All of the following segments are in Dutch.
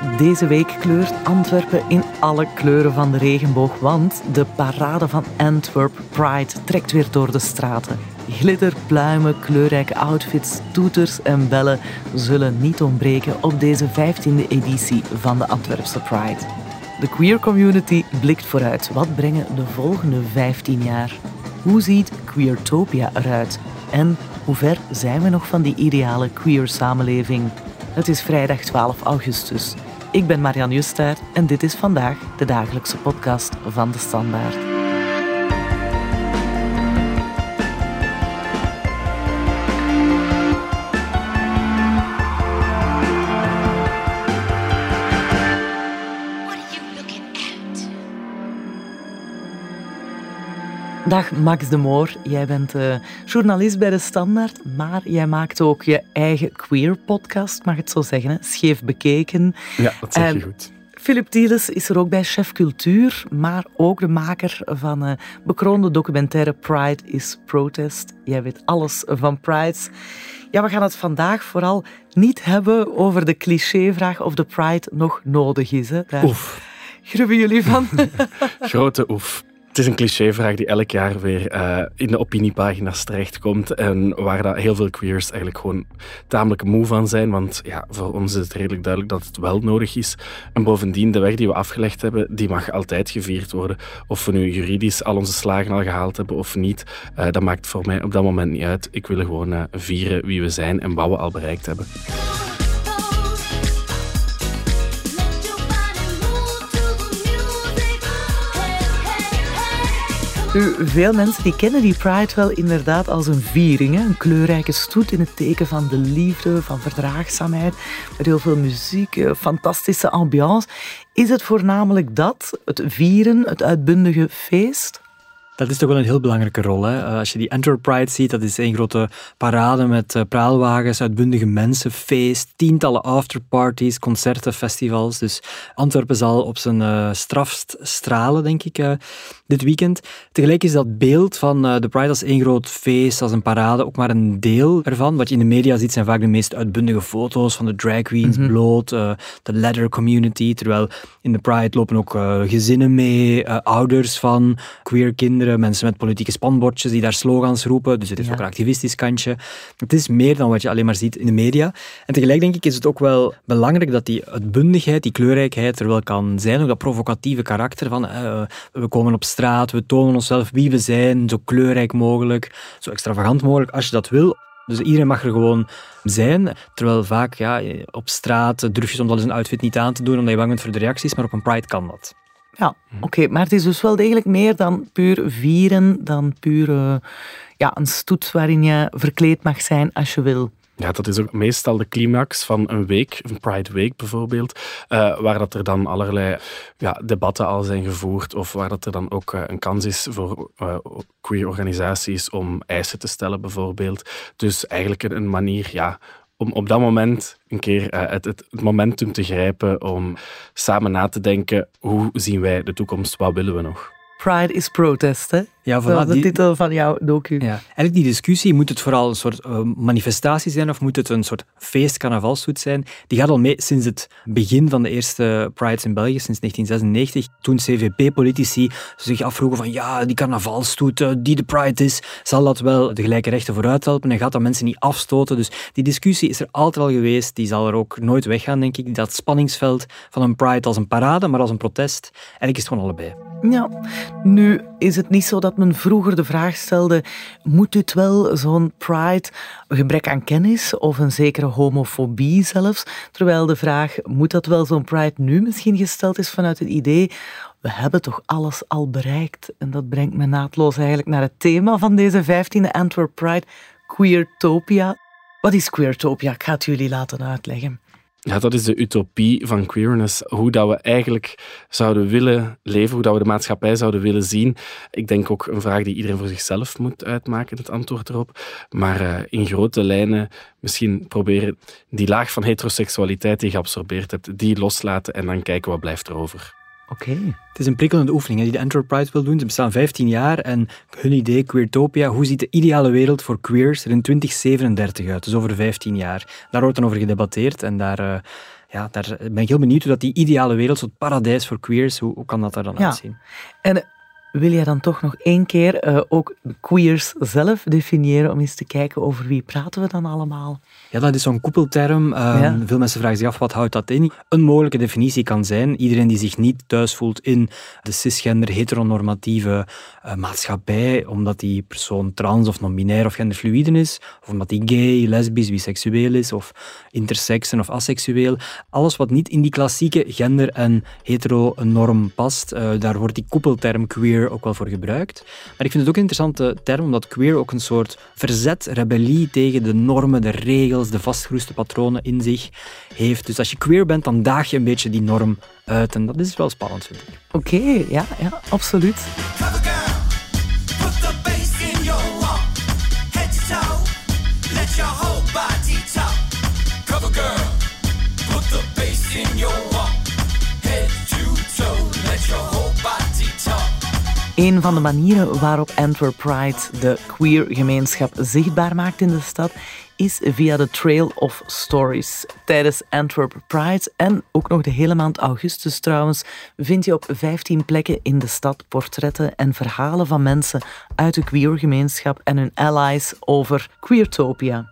Deze week kleurt Antwerpen in alle kleuren van de regenboog, want de parade van Antwerp Pride trekt weer door de straten. Glitter, pluimen, kleurrijke outfits, toeters en bellen zullen niet ontbreken op deze 15e editie van de Antwerpse Pride. De queer community blikt vooruit. Wat brengen de volgende 15 jaar? Hoe ziet Queertopia eruit? En hoe ver zijn we nog van die ideale queer samenleving? Het is vrijdag 12 augustus. Ik ben Marianne Justaert en dit is vandaag de dagelijkse podcast van de Standaard. Dag Max de Moor, jij bent eh, journalist bij de Standaard, maar jij maakt ook je eigen queer podcast, mag ik het zo zeggen, hè? scheef bekeken. Ja, dat zeg je En goed. Philip Tieles is er ook bij Chef Cultuur, maar ook de maker van eh bekroonde documentaire Pride is Protest. Jij weet alles van Prides. Ja, we gaan het vandaag vooral niet hebben over de clichévraag of de Pride nog nodig is. Hè. Daar Oef, grubben jullie van. grote oef. Het is een clichévraag die elk jaar weer eh, in de opiniepagina's terechtkomt en waar dat heel veel queers eigenlijk gewoon tamelijk moe van zijn, want ja, voor ons is het redelijk duidelijk dat het wel nodig is. En bovendien, de weg die we afgelegd hebben, die mag altijd gevierd worden. Of we nu juridisch al onze slagen al gehaald hebben of niet, eh, dat maakt voor mij op dat moment niet uit. Ik wil gewoon eh, vieren wie we zijn en wat we al bereikt hebben. Nu, veel mensen die kennen die Pride wel inderdaad als een viering. Een kleurrijke stoet in het teken van de liefde, van verdraagzaamheid. Met heel veel muziek, eh, fantastische ambiance. Is het voornamelijk dat, het vieren, het uitbundige feest? Dat is toch wel een heel belangrijke rol. Hè? Eh, Als je die Antwerp Pride ziet, dat is één grote parade met eh, praalwagens, uitbundige mensen, feest, tientallen afterparties, concerten, festivals. Dus Antwerpen zal op zijn eh, strafst stralen, denk ik, dit weekend. Tegelijk is dat beeld van de Pride als één groot feest, als een parade, ook maar een deel ervan. Wat je in de media ziet, zijn vaak de meest uitbundige foto's van de drag queens, bloot, eh, de leather community. Terwijl in de Pride lopen ook gezinnen mee, ouders van queer kinderen, mensen met politieke spanbordjes die daar slogans roepen. Dus het heeft Ja. ook een activistisch kantje. Het is meer dan wat je alleen maar ziet in de media. En tegelijk denk ik is het ook wel belangrijk dat die uitbundigheid, die kleurrijkheid er wel kan zijn. Ook dat provocatieve karakter van eh, we komen op straat, we tonen onszelf wie we zijn, zo kleurrijk mogelijk, zo extravagant mogelijk als je dat wil. Dus iedereen mag er gewoon zijn. Terwijl vaak ja, op straat durf je soms wel eens een outfit niet aan te doen omdat je bang bent voor de reacties, maar op een Pride kan dat. Ja, oké. maar het is dus wel degelijk meer dan puur vieren, dan puur eh, ja, een stoet waarin je verkleed mag zijn als je wil. Ja, dat is ook meestal de climax van een week, een Pride Week bijvoorbeeld, eh, waar dat er dan allerlei ja, debatten al zijn gevoerd of waar dat er dan ook eh, een kans is voor eh, queer organisaties om eisen te stellen bijvoorbeeld. Dus eigenlijk een, een manier ja, om op dat moment een keer eh, het, het, het momentum te grijpen om samen na te denken hoe zien wij de toekomst, wat willen we nog? Pride is protest, hè? Ja, voilà, de die- titel van jouw docu. Ja. Eigenlijk die discussie, moet het vooral een soort eh, manifestatie zijn of moet het een soort feest-carnavalsstoet zijn? Die gaat al mee sinds het begin van de eerste Prides in België, sinds 1996. Toen CVP-politici zich afvroegen van ja, die carnavalsstoet eh, die de Pride is, zal dat wel de gelijke rechten vooruit helpen en gaat dat mensen niet afstoten? Dus die discussie is er altijd al geweest, die zal er ook nooit weggaan, denk ik. Dat spanningsveld van een Pride als een parade, maar als een protest. Eigenlijk is het gewoon allebei. Ja, nu is het niet zo dat men vroeger de vraag stelde: moet dit wel zo'n pride, gebrek aan kennis of een zekere homofobie zelfs? Terwijl de vraag: moet dat wel zo'n pride nu misschien gesteld is vanuit het idee. We hebben toch alles al bereikt. En dat brengt me naadloos eigenlijk naar het thema van deze 15e Antwerp Pride, Queertopia. Wat is Queertopia? Ik ga het jullie laten uitleggen. Ja, dat is de utopie van queerness. Hoe dat we eigenlijk zouden willen leven, hoe dat we de maatschappij zouden willen zien. Ik denk ook een vraag die iedereen voor zichzelf moet uitmaken, het antwoord erop. Maar eh, in grote lijnen misschien proberen die laag van heteroseksualiteit die je geabsorbeerd hebt, die loslaten en dan kijken wat blijft er Oké. Het is een prikkelende oefening die de Antwerp Pride wil doen. Ze bestaan 15 jaar en hun idee, Queertopia, hoe ziet de ideale wereld voor queers er in 2037 uit? Dus over 15 jaar. Daar wordt dan over gedebatteerd en daar, eh, ja, daar ben ik heel benieuwd hoe dat die ideale wereld, zo'n paradijs voor queers, hoe, hoe kan dat er dan Ja. uitzien? En wil jij dan toch nog één keer eh, ook queers zelf definiëren om eens te kijken over wie praten we dan allemaal? Ja, dat is zo'n koepelterm. Ehm, Ja. Veel mensen vragen zich af, wat houdt dat in? Een mogelijke definitie kan zijn, iedereen die zich niet thuis voelt in de cisgender, heteronormatieve eh, maatschappij, omdat die persoon trans of non-binair of genderfluide is, of omdat die gay, lesbisch, biseksueel is, of intersex of asexueel. Alles wat niet in die klassieke gender- en hetero-norm past, eh, daar wordt die koepelterm queer ook wel voor gebruikt. Maar ik vind het ook een interessante term, omdat queer ook een soort verzet, rebellie tegen de normen, de regels, de vastgeroeste patronen in zich heeft. Dus als je queer bent, dan daag je een beetje die norm uit. En dat is wel spannend, vind ik. Oké, ja, ja, absoluut. Een van de manieren waarop Antwerp Pride de queer gemeenschap zichtbaar maakt in de stad is via de Trail of Stories. Tijdens Antwerp Pride en ook nog de hele maand augustus trouwens vind je op 15 plekken in de stad portretten en verhalen van mensen uit de queer gemeenschap en hun allies over queertopia.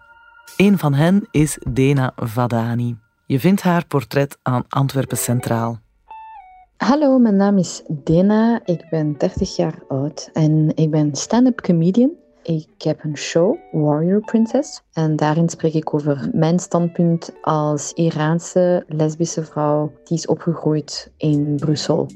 Een van hen is Dena Vadani. Je vindt haar portret aan Antwerpen Centraal. Hallo, mijn naam is Dena. Ik ben 30 jaar oud en ik ben stand-up comedian. Ik heb een show, Warrior Princess. En daarin spreek ik over mijn standpunt als Iraanse lesbische vrouw die is opgegroeid in Brussel.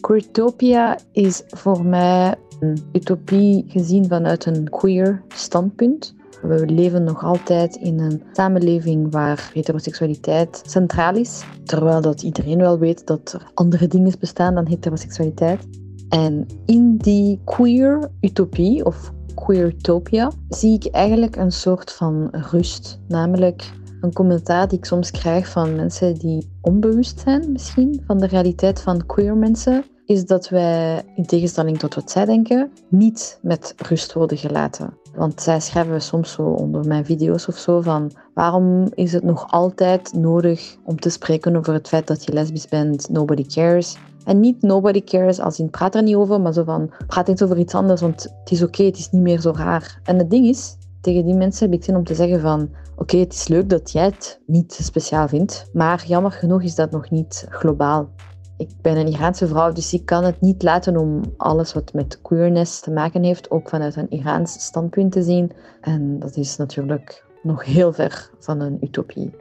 Queertopia is voor mij een utopie gezien vanuit een queer standpunt. We leven nog altijd in een samenleving waar heteroseksualiteit centraal is, terwijl dat iedereen wel weet dat er andere dingen bestaan dan heteroseksualiteit. En in die queer utopie of queertopia zie ik eigenlijk een soort van rust, namelijk een commentaar die ik soms krijg van mensen die onbewust zijn misschien van de realiteit van queer mensen, is dat wij, in tegenstelling tot wat zij denken, niet met rust worden gelaten. Want zij schrijven soms zo onder mijn video's of zo van waarom is het nog altijd nodig om te spreken over het feit dat je lesbisch bent, nobody cares. En niet nobody cares als in praat er niet over, maar zo van praat eens over iets anders, want het is oké, het is niet meer zo raar. En het ding is, tegen die mensen heb ik zin om te zeggen van oké, het is leuk dat jij het niet speciaal vindt, maar jammer genoeg is dat nog niet globaal. Ik ben een Iraanse vrouw, dus ik kan het niet laten om alles wat met queerness te maken heeft, ook vanuit een Iraans standpunt te zien. En dat is natuurlijk nog heel ver van een utopie.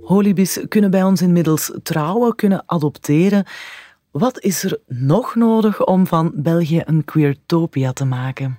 Holibies kunnen bij ons inmiddels trouwen, kunnen adopteren. Wat is er nog nodig om van België een queertopia te maken?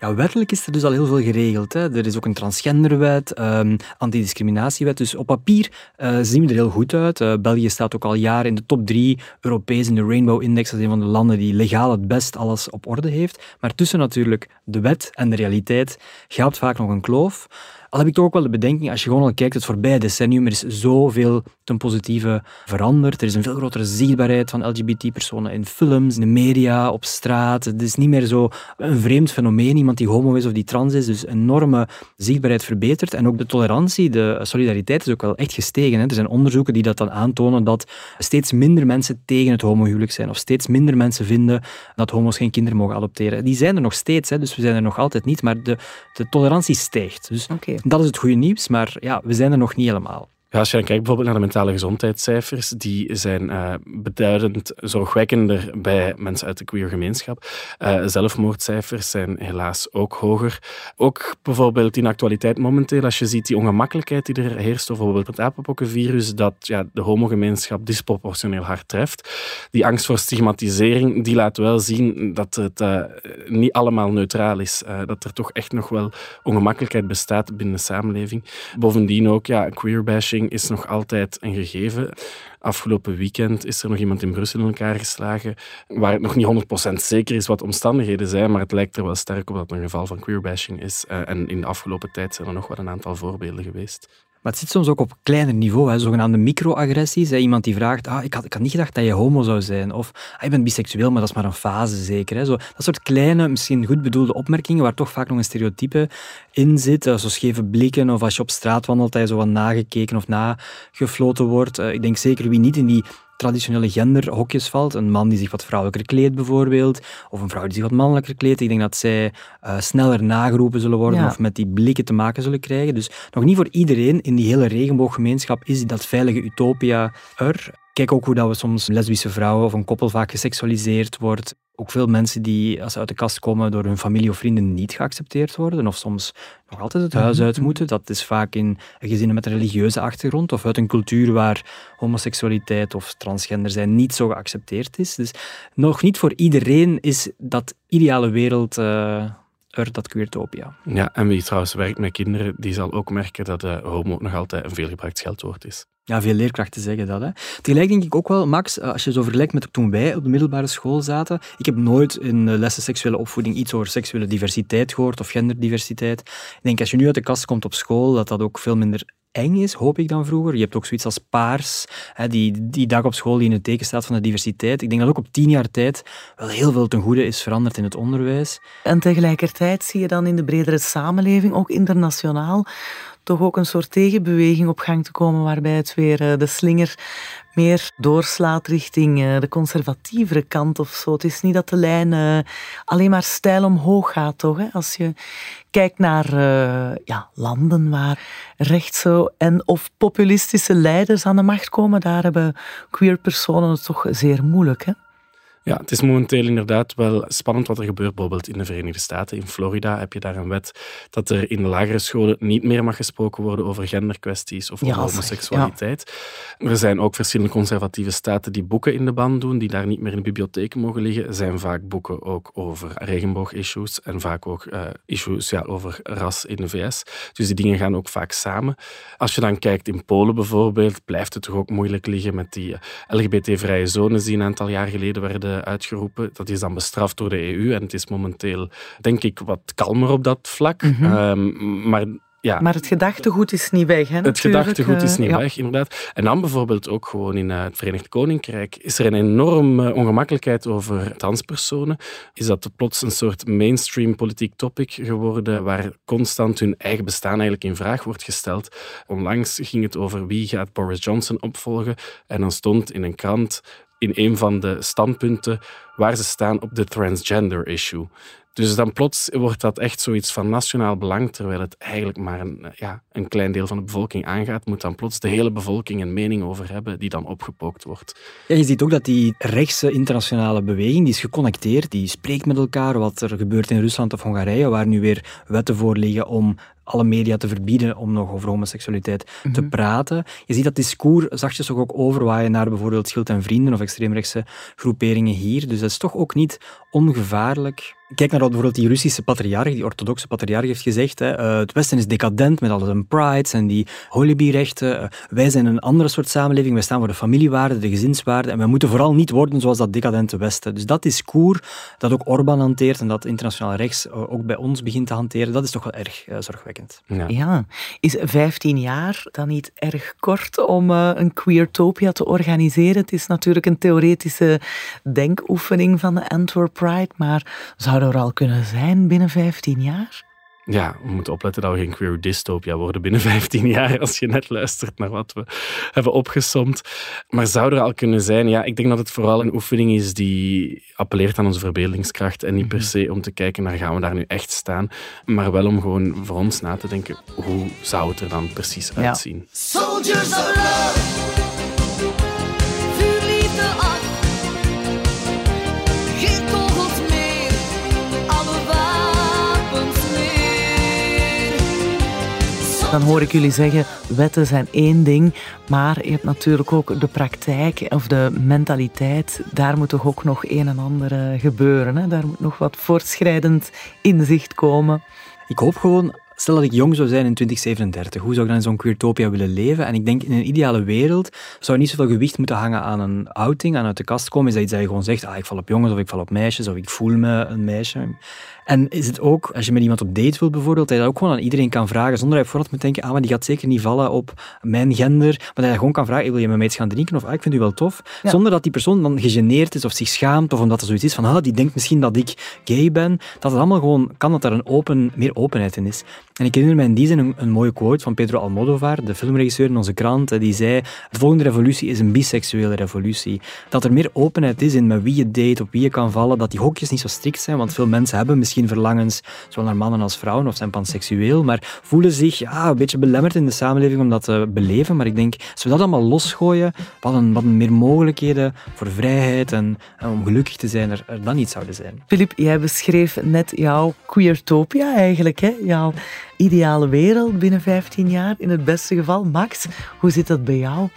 Ja, wettelijk is er dus al heel veel geregeld. Hè. Er is ook een transgenderwet, um, antidiscriminatiewet. Dus op papier uh, zien we er heel goed uit. Uh, België staat ook al jaren in de top drie Europees in de Rainbow Index. Dat is een van de landen die legaal het best alles op orde heeft. Maar tussen natuurlijk de wet en de realiteit geldt vaak nog een kloof. Al heb ik toch ook wel de bedenking, als je gewoon al kijkt het voorbije decennium, er is zoveel ten positieve veranderd. Er is een veel grotere zichtbaarheid van LGBT-personen in films, in de media, op straat. Het is niet meer zo een vreemd fenomeen, iemand die homo is of die trans is. Dus enorme zichtbaarheid verbeterd. En ook de tolerantie, de solidariteit is ook wel echt gestegen. Hè. Er zijn onderzoeken die dat dan aantonen dat steeds minder mensen tegen het homohuwelijk zijn. Of steeds minder mensen vinden dat homo's geen kinderen mogen adopteren. Die zijn er nog steeds, hè, dus we zijn er nog altijd niet. Maar de, de tolerantie stijgt. Dus. Dat is het goede nieuws, maar ja, we zijn er nog niet helemaal. Ja, als je dan kijkt bijvoorbeeld naar de mentale gezondheidscijfers, die zijn uh, beduidend zorgwekkender bij mensen uit de queer gemeenschap. Uh, zelfmoordcijfers zijn helaas ook hoger. Ook bijvoorbeeld in actualiteit momenteel, als je ziet die ongemakkelijkheid die er heerst over bijvoorbeeld het apenpokkenvirus, dat ja, de homogemeenschap disproportioneel hard treft. Die angst voor stigmatisering, die laat wel zien dat het uh, niet allemaal neutraal is. dat er toch echt nog wel ongemakkelijkheid bestaat binnen de samenleving. Bovendien ook, ja, is nog altijd een gegeven. Afgelopen weekend is er nog iemand in Brussel in elkaar geslagen, waar het nog niet 100% zeker is wat omstandigheden zijn, maar het lijkt er wel sterk op dat het een geval van queerbashing is. Uh, en in de afgelopen tijd zijn er nog wel een aantal voorbeelden geweest. Maar het zit soms ook op kleiner niveau, hè, zogenaamde microagressies. Iemand die vraagt, ah, ik, had, ik had niet gedacht dat je homo zou zijn. Of, ah, je bent biseksueel, maar dat is maar een fase zeker. Hè. Zo, dat soort kleine, misschien goed bedoelde opmerkingen, waar toch vaak nog een stereotype in zit. Eh, Zo scheve blikken, of als je op straat wandelt, dat je zo wat nagekeken of nagefloten wordt. Eh, Ik denk zeker wie niet in die traditionele genderhokjes valt. Een man die zich wat vrouwelijker kleedt bijvoorbeeld, of een vrouw die zich wat mannelijker kleedt. Ik denk dat zij eh, sneller nageroepen zullen worden Ja. of met die blikken te maken zullen krijgen. Dus nog niet voor iedereen in die hele regenbooggemeenschap is dat veilige utopia er. Kijk ook hoe dat we soms lesbische vrouwen of een koppel vaak geseksualiseerd wordt. Ook veel mensen die, als ze uit de kast komen, door hun familie of vrienden niet geaccepteerd worden. Of soms nog altijd het huis uit moeten. Dat is vaak in gezinnen met een religieuze achtergrond. Of uit een cultuur waar homoseksualiteit of transgender zijn niet zo geaccepteerd is. Dus nog niet voor iedereen is dat ideale wereld eh, er, dat queertopia. Ja, en wie trouwens werkt met kinderen, die zal ook merken dat eh, homo nog altijd een veelgebruikt scheldwoord is. Ja, veel leerkrachten zeggen dat. Hè. Tegelijk denk ik ook wel, Max, eh, als je zo vergelijkt met toen wij op de middelbare school zaten, ik heb nooit in eh, lessen seksuele opvoeding iets over seksuele diversiteit gehoord of genderdiversiteit. Ik denk, als je nu uit de kast komt op school, dat dat ook veel minder eng is, hoop ik dan vroeger. Je hebt ook zoiets als paars, hè, die, die dag op school die in het teken staat van de diversiteit. Ik denk dat ook op tien jaar tijd wel heel veel ten goede is veranderd in het onderwijs. En tegelijkertijd zie je dan in de bredere samenleving, ook internationaal, toch ook een soort tegenbeweging op gang te komen waarbij het weer eh, de slinger meer doorslaat richting eh, de conservatievere kant of zo. Het is niet dat de lijn eh, alleen maar stijl omhoog gaat, toch? Als je kijkt naar ja, landen waar rechtse en of populistische leiders aan de macht komen, daar hebben queer personen het toch zeer moeilijk. Hè? Ja, het is momenteel inderdaad wel spannend wat er gebeurt. Bijvoorbeeld in de Verenigde Staten, in Florida, heb je daar een wet dat er in de lagere scholen niet meer mag gesproken worden over genderkwesties of Ja, over homoseksualiteit. Er zijn ook verschillende conservatieve staten die boeken in de ban doen, die daar niet meer in de bibliotheken mogen liggen. Er zijn vaak boeken ook over regenboog-issues en vaak ook eh, issues ja, over ras in de VS. Dus die dingen gaan ook vaak samen. Als je dan kijkt in Polen bijvoorbeeld, blijft het toch ook moeilijk liggen met die eh, LGBT-vrije zones die een aantal jaar geleden werden uitgeroepen. Dat is dan bestraft door de EU en het is momenteel, denk ik, wat kalmer op dat vlak. Ehm, maar ja, Maar het gedachtegoed is niet weg. Hè, het natuurlijk. gedachtegoed is Eh, niet ja. weg, inderdaad. En dan bijvoorbeeld ook gewoon in eh, het Verenigd Koninkrijk is er een enorm eh, ongemakkelijkheid over transpersonen. Is dat plots een soort mainstream politiek topic geworden waar constant hun eigen bestaan eigenlijk in vraag wordt gesteld. Onlangs ging het over wie gaat Boris Johnson opvolgen en dan stond in een krant in een van de standpunten waar ze staan op de transgender issue. Dus dan plots wordt dat echt zoiets van nationaal belang, terwijl het eigenlijk maar een, eh, ja, een klein deel van de bevolking aangaat, moet dan plots de hele bevolking een mening over hebben die dan opgepookt wordt. Ja, je ziet ook dat die rechtse internationale beweging, die is geconnecteerd, die spreekt met elkaar, wat er gebeurt in Rusland of Hongarije, waar nu weer wetten voor liggen om alle media te verbieden om nog over homoseksualiteit te praten. Je ziet dat discours zachtjes ook, overwaaien naar bijvoorbeeld Schild en Vrienden of extreemrechtse groeperingen hier. Dus dat is toch ook niet ongevaarlijk. Kijk naar wat bijvoorbeeld die Russische patriarch, die orthodoxe patriarch heeft gezegd. Hè. Eh, het Westen is decadent met al zijn prides en die holibi-rechten. Eh, wij zijn een andere soort samenleving. Wij staan voor de familiewaarden, de gezinswaarden. En wij moeten vooral niet worden zoals dat decadente Westen. Dus dat discours dat ook Orbán hanteert en dat internationaal rechts eh, ook bij ons begint te hanteren, dat is toch wel erg eh, Ja. Ja, is 15 jaar dan niet erg kort om eh, een queertopia te organiseren? Het is natuurlijk een theoretische denkoefening van de Antwerp Pride, maar zou er al kunnen zijn binnen 15 jaar? Ja, we moeten opletten dat we geen queer dystopia worden binnen 15 jaar, als je net luistert naar wat we hebben opgesomd. Maar zou er al kunnen zijn? Ja, ik denk dat het vooral een oefening is die appelleert aan onze verbeeldingskracht en niet per se om te kijken naar gaan we daar nu echt staan, maar wel om gewoon voor ons na te denken, hoe zou het er dan precies Ja. uitzien? Soldiers of love. Dan hoor ik jullie zeggen, wetten zijn één ding, maar je hebt natuurlijk ook de praktijk of de mentaliteit. Daar moet toch ook nog een en ander eh, gebeuren. Hè? Daar moet nog wat voortschrijdend inzicht komen. Ik hoop gewoon, stel dat ik jong zou zijn in 2037, hoe zou ik dan in zo'n queertopia willen leven? En ik denk, in een ideale wereld zou niet zoveel gewicht moeten hangen aan een outing, aan uit de kast komen. Is dat dat je gewoon zegt, ah, ik val op jongens of ik val op meisjes of ik voel me een meisje. En is het ook, als je met iemand op date wil bijvoorbeeld, dat je dat ook gewoon aan iedereen kan vragen, zonder dat je vooraf moet denken, ah, maar die gaat zeker niet vallen op mijn gender, maar dat je gewoon kan vragen, wil je met mij iets gaan drinken? Of, ah, ik vind u wel tof. Ja. Zonder dat die persoon dan gegeneerd is of zich schaamt, of omdat er zoiets is van, ah, die denkt misschien dat ik gay ben. Dat het allemaal gewoon kan dat er een open, meer openheid in is. En ik herinner me in die zin een, een mooie quote van Pedro Almodovar, de filmregisseur in onze krant, die zei, de volgende revolutie is een biseksuele revolutie. Dat er meer openheid is in met wie je date, op wie je kan vallen, dat die hokjes niet zo strikt zijn, want veel mensen hebben misschien verlangens, zowel naar mannen als vrouwen, of zijn panseksueel, maar voelen zich ja, een beetje belemmerd in de samenleving om dat te beleven. Maar ik denk, als we dat allemaal losgooien, wat een, wat meer mogelijkheden voor vrijheid en, en om gelukkig te zijn er, er dan niet zouden zijn. Filip, jij beschreef net jouw queertopia eigenlijk, hè? jouw ideale wereld binnen 15 jaar, in het beste geval. Max, hoe zit dat bij jou?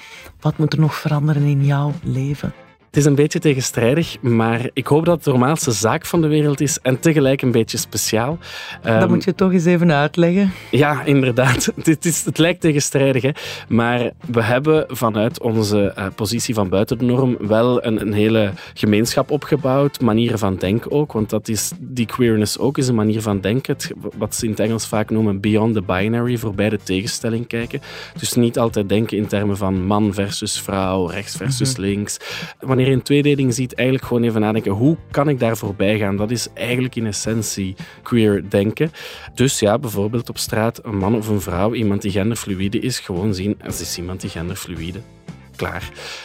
Wat moet er nog veranderen in jouw leven? Het is een beetje tegenstrijdig, maar ik hoop dat het de normaalste zaak van de wereld is en tegelijk een beetje speciaal. dat Ehm, moet je toch eens even uitleggen. Ja, inderdaad. Het, is, het lijkt tegenstrijdig, hè? maar we hebben vanuit onze eh, positie van buiten de norm wel een, een hele gemeenschap opgebouwd, manieren van denken ook, want dat is die queerness ook, is een manier van denken, het, wat ze in het Engels vaak noemen beyond the binary, voorbij de tegenstelling kijken. Dus niet altijd denken in termen van man versus vrouw, rechts versus links. Wanneer een tweedeling ziet, eigenlijk gewoon even nadenken, hoe kan ik daar voorbij gaan? Dat is eigenlijk in essentie queer denken. Dus ja, bijvoorbeeld op straat een man of een vrouw, iemand die genderfluïde is, gewoon zien, er is iemand die genderfluïde.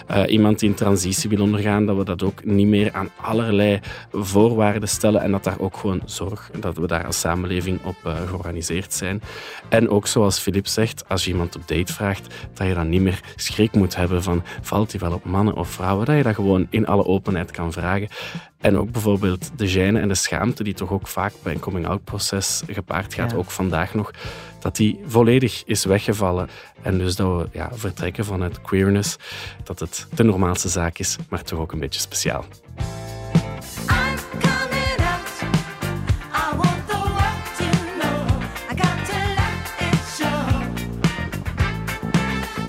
Eh, iemand die een transitie wil ondergaan, dat we dat ook niet meer aan allerlei voorwaarden stellen en dat daar ook gewoon zorg, dat we daar als samenleving op eh, georganiseerd zijn. En ook zoals Filip zegt, als je iemand op date vraagt, dat je dan niet meer schrik moet hebben van valt hij wel op mannen of vrouwen, dat je dat gewoon in alle openheid kan vragen. En ook bijvoorbeeld de gêne en de schaamte, die toch ook vaak bij een coming-out proces gepaard gaat, Ja. ook vandaag nog, dat die volledig is weggevallen. En dus dat we ja, vertrekken vanuit queerness, dat het de normaalste zaak is, maar toch ook een beetje speciaal.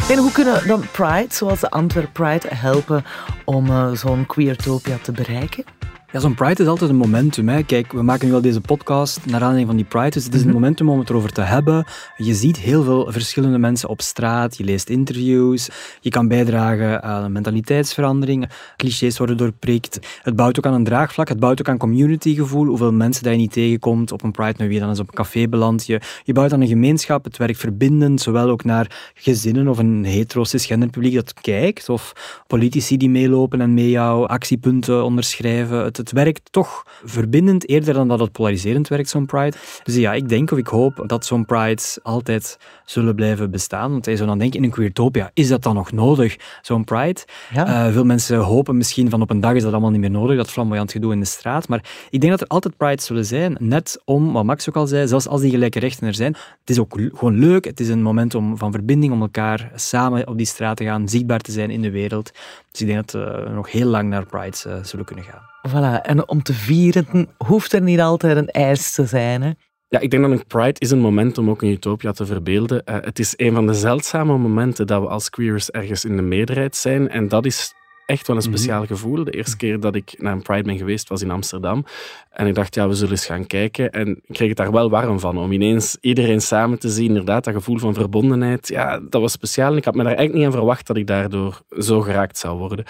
En hoe kunnen dan Pride, zoals de Antwerp Pride, helpen om eh, zo'n queertopia te bereiken? Ja, zo'n Pride is altijd een momentum. Hè. Kijk, we maken nu al deze podcast naar aanleiding van die Pride, dus het is een momentum om het erover te hebben. Je ziet heel veel verschillende mensen op straat, je leest interviews, je kan bijdragen aan een mentaliteitsverandering, clichés worden doorprikt. Het bouwt ook aan een draagvlak, het bouwt ook aan communitygevoel, hoeveel mensen dat je niet tegenkomt op een Pride, met wie je dan eens op een café belandt. Je, je bouwt aan een gemeenschap, het werkt verbindend, zowel ook naar gezinnen of een hetero cisgender publiek dat kijkt, of politici die meelopen en mee jouw actiepunten onderschrijven. Het, het werkt toch verbindend eerder dan dat het polariserend werkt, zo'n Pride. Dus ja, ik denk of ik hoop dat zo'n Prides altijd zullen blijven bestaan. Want je zou dan denken, in een queertopia, is dat dan nog nodig, zo'n Pride? Ja. Eh, veel mensen hopen misschien van op een dag is dat allemaal niet meer nodig, dat flamboyant gedoe in de straat. Maar ik denk dat er altijd prides zullen zijn, net om, wat Max ook al zei, zelfs als die gelijke rechten er zijn. Het is ook gewoon leuk, het is een moment om, van verbinding, om elkaar samen op die straat te gaan, zichtbaar te zijn in de wereld. Dus ik denk dat eh, we nog heel lang naar prides eh, zullen kunnen gaan. Voilà. En om te vieren hoeft er niet altijd een eis te zijn. Hè? Ja, ik denk dat een Pride is een moment om ook een utopia te verbeelden. Eh, het is een van de zeldzame momenten dat we als queers ergens in de meerderheid zijn. En dat is echt wel een speciaal gevoel. De eerste keer dat ik naar een Pride ben geweest was in Amsterdam. En ik dacht, ja, we zullen eens gaan kijken. En ik kreeg het daar wel warm van, om ineens iedereen samen te zien. Inderdaad, dat gevoel van verbondenheid. Ja, dat was speciaal. En ik had me daar eigenlijk niet aan verwacht dat ik daardoor zo geraakt zou worden.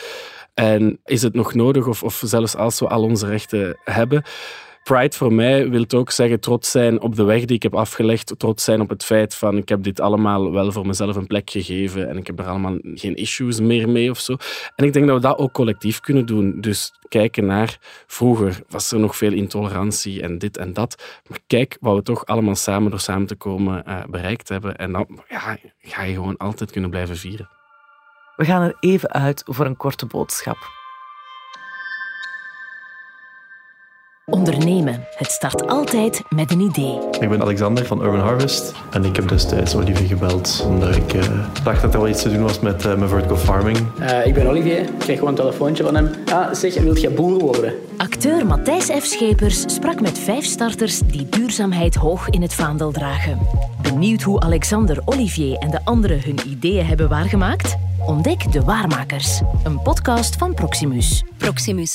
En is het nog nodig, of, of zelfs als we al onze rechten hebben... Pride voor mij wil ook zeggen trots zijn op de weg die ik heb afgelegd. Trots zijn op het feit van ik heb dit allemaal wel voor mezelf een plek gegeven en ik heb er allemaal geen issues meer mee of zo. En ik denk dat we dat ook collectief kunnen doen. Dus kijken naar vroeger was er nog veel intolerantie en dit en dat. Maar kijk wat we toch allemaal samen door samen te komen eh, bereikt hebben. En dan ja, ga je gewoon altijd kunnen blijven vieren. We gaan er even uit voor een korte boodschap. Ondernemen. Het start altijd met een idee. Ik ben Alexander van Urban Harvest en ik heb destijds Olivier gebeld omdat ik eh, dacht dat er wel iets te doen was met eh, mijn vertical farming. Eh, ik ben Olivier, ik kreeg gewoon een telefoontje van hem. Ah, zeg, wilt je boer worden? Acteur Matthijs F. Schepers sprak met vijf starters die duurzaamheid hoog in het vaandel dragen. Benieuwd hoe Alexander, Olivier en de anderen hun ideeën hebben waargemaakt? Ontdek De Waarmakers, een podcast van Proximus. Proximus.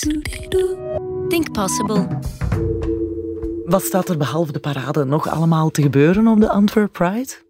Think possible. Wat staat er behalve de parade nog allemaal te gebeuren op de Antwerp Pride?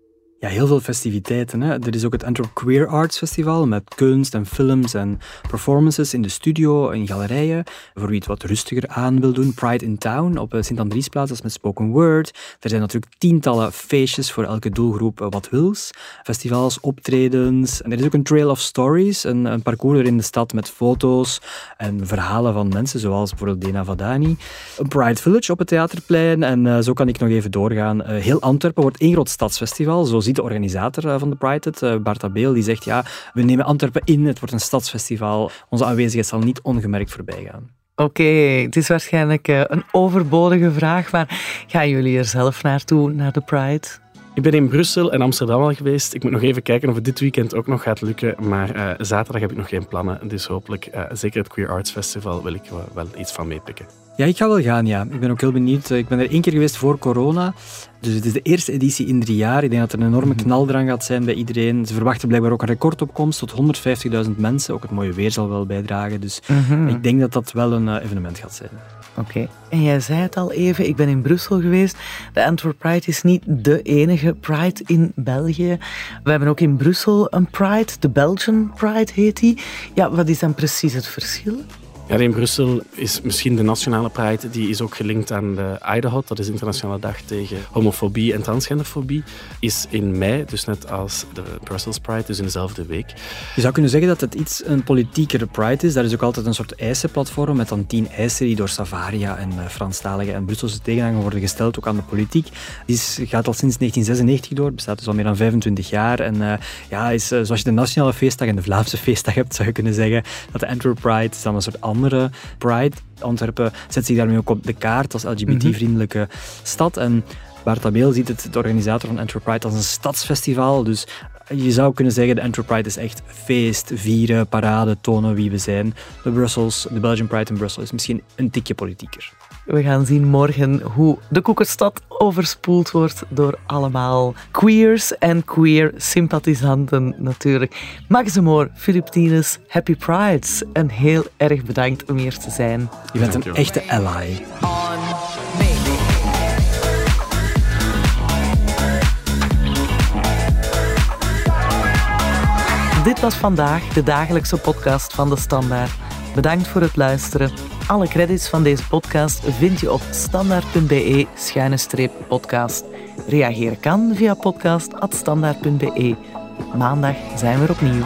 Ja, heel veel festiviteiten. Hè. Er is ook het Antwerp Queer Arts Festival met kunst en films en performances in de studio, in galerijen. Voor wie het wat rustiger aan wil doen. Pride in Town op eh, Sint-Andriesplaats, dat is met spoken word. Er zijn natuurlijk tientallen feestjes voor elke doelgroep eh, wat wils. Festivals, optredens. En er is ook een Trail of Stories, een, een parcours in de stad met foto's en verhalen van mensen, zoals bijvoorbeeld Dena Vadani. Een Pride Village op het Theaterplein. En eh, zo kan ik nog even doorgaan. Heel Antwerpen wordt één groot stadsfestival. Zo ziet de organisator eh, van de Pride het, Bart Abeel. Die zegt, ja, we nemen Antwerpen in. Het wordt een stadsfestival. Onze aanwezigheid zal niet ongemerkt voorbij gaan. Oké, het is waarschijnlijk eh, een overbodige vraag, maar gaan jullie er zelf naartoe, naar de Pride? Ik ben in Brussel en Amsterdam al geweest. Ik moet nog even kijken of het dit weekend ook nog gaat lukken. Maar eh, zaterdag heb ik nog geen plannen. Dus hopelijk, eh, zeker het Queer Arts Festival, wil ik wel, wel iets van meepikken. Ja, ik ga wel gaan, ja. Ik ben ook heel benieuwd. Ik ben er één keer geweest voor corona. Dus het is de eerste editie in drie jaar. Ik denk dat er een enorme knaldrang gaat zijn bij iedereen. Ze verwachten blijkbaar ook een recordopkomst tot 150.000 mensen. Ook het mooie weer zal wel bijdragen. Dus ik denk dat dat wel een eh, evenement gaat zijn. Oké. En jij zei het al even, ik ben in Brussel geweest. De Antwerp Pride is niet de enige Pride in België. We hebben ook in Brussel een Pride, de Belgian Pride heet die. Ja, wat is dan precies het verschil? Ja, in Brussel is misschien de nationale Pride, die is ook gelinkt aan de IDAHOT, dat is internationale dag tegen homofobie en transgenderfobie, is in mei, dus net als de Brussels Pride, dus in dezelfde week. Je zou kunnen zeggen dat het iets een politiekere Pride is. Daar is ook altijd een soort eisenplatform met dan tien eisen die door Savaria en uh, Franstalige en Brusselse tegenhanger worden gesteld, ook aan de politiek. Die gaat al sinds 1996 door, bestaat dus al meer dan 25 jaar. En uh, ja, is, uh, zoals je de nationale feestdag en de Vlaamse feestdag hebt, zou je kunnen zeggen dat de Antwerp Pride dan een soort andere Pride. Antwerpen zet zich daarmee ook op de kaart als LGBT-vriendelijke stad. En Bart Abeel ziet het, de organisator van Antwerp Pride, als een stadsfestival. Dus je zou kunnen zeggen, de Antwerp Pride is echt feest, vieren, parade, tonen wie we zijn. De Brussels, de Belgian Pride in Brussel is misschien een tikje politieker. We gaan zien morgen hoe de Koekerstad overspoeld wordt door allemaal queers en queer sympathisanten natuurlijk. Max de Moor, Philip Tienes, Happy Prides. En heel erg bedankt om hier te zijn. Je bent een echte ally. Dit was vandaag de dagelijkse podcast van de Standaard. Bedankt voor het luisteren. Alle credits van deze podcast vind je op standaard.be-podcast. Reageren kan via podcast.standaard.be. Maandag zijn we er opnieuw.